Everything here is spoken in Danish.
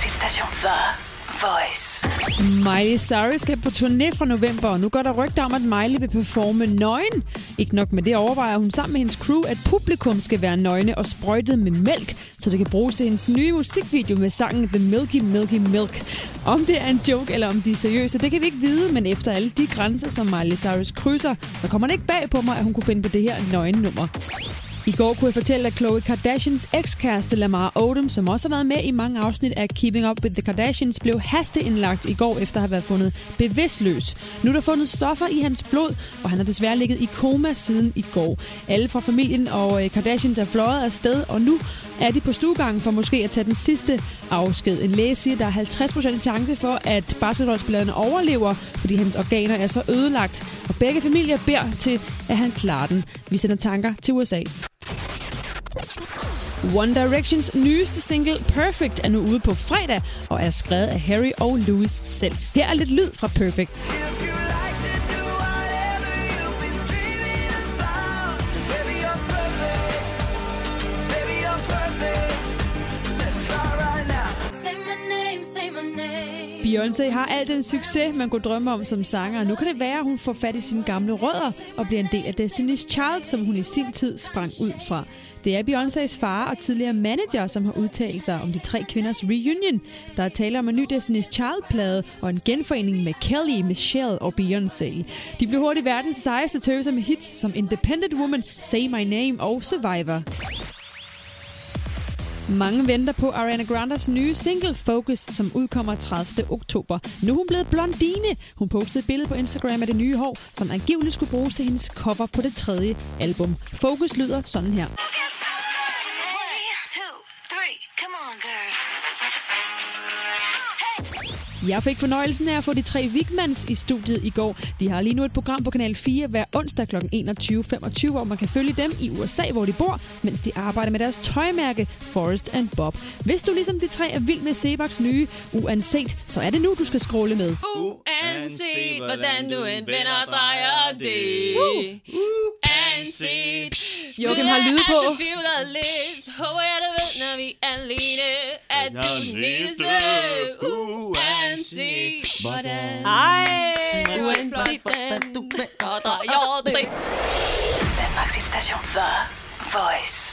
Danmarks hitstation The Voice. Miley Cyrus skal på turné fra november, og nu går der rygter om, at Miley vil performe nøgen. Ikke nok med det overvejer hun sammen med hendes crew, at publikum skal være nøgne og sprøjtet med mælk, så det kan bruges til hendes nye musikvideo med sangen The Milky Milky Milk. Om det er en joke eller om de er seriøse, det kan vi ikke vide, men efter alle de grænser, som Miley Cyrus krydser, så kommer det ikke bag på mig, at hun kunne finde på det her nøgen-nummer. I går kunne jeg fortælle, at Khloe Kardashians ekskæreste Lamar Odom, som også har været med i mange afsnit af Keeping Up with the Kardashians, blev hasteindlagt i går efter at have været fundet bevidstløs. Nu er der fundet stoffer i hans blod, og han har desværre ligget i koma siden i går. Alle fra familien og øh, Kardashians er fløjet afsted, og nu er de på stuegangen for måske at tage den sidste afsked. En læge siger, at der er 50% chance for, at basketballspilleren overlever, fordi hans organer er så ødelagt. Og begge familier beder til, at han klarer den. Vi sender tanker til USA. One Directions nyeste single Perfect er nu ude på fredag og er skrevet af Harry og Louis selv. Her er lidt lyd fra Perfect. Say my name, say my name. Beyoncé har al den succes, man kunne drømme om som sanger. Nu kan det være, at hun får fat i sine gamle rødder og bliver en del af Destiny's Child, som hun i sin tid sprang ud fra. Det er Beyoncés far og tidligere manager, som har udtalt sig om de tre kvinders reunion. Der er tale om en ny Destiny's Child-plade og en genforening med Kelly, Michelle og Beyoncé. De blev hurtigt verdens sejeste tøser med hits som Independent Woman, Say My Name og Survivor. Mange venter på Ariana Grandes nye single Focus, som udkommer 30. oktober. Nu er hun blevet blondine. Hun postede et billede på Instagram af det nye hår, som angiveligt skulle bruges til hendes cover på det tredje album. Focus lyder sådan her. One, two, three. Come on, girls. Jeg fik fornøjelsen af at få de tre Vigmans i studiet i går. De har lige nu et program på Kanal 4 hver onsdag kl. 21.25, hvor man kan følge dem i USA, hvor de bor, mens de arbejder med deres tøjmærke Forest and Bob. Hvis du ligesom de tre er vild med Sebaks nye Uanset, så er det nu, du skal scrolle med. Uanset hvordan du end vender og drejer det. Uanset. Joachim har lyde på. Jeg tvivler lidt. Håber jeg, du ved, når vi er alene. At du er den eneste. Uanset hvordan. Ej! Uanset hvordan du vender og drejer det. Danmarks hitstation The Voice.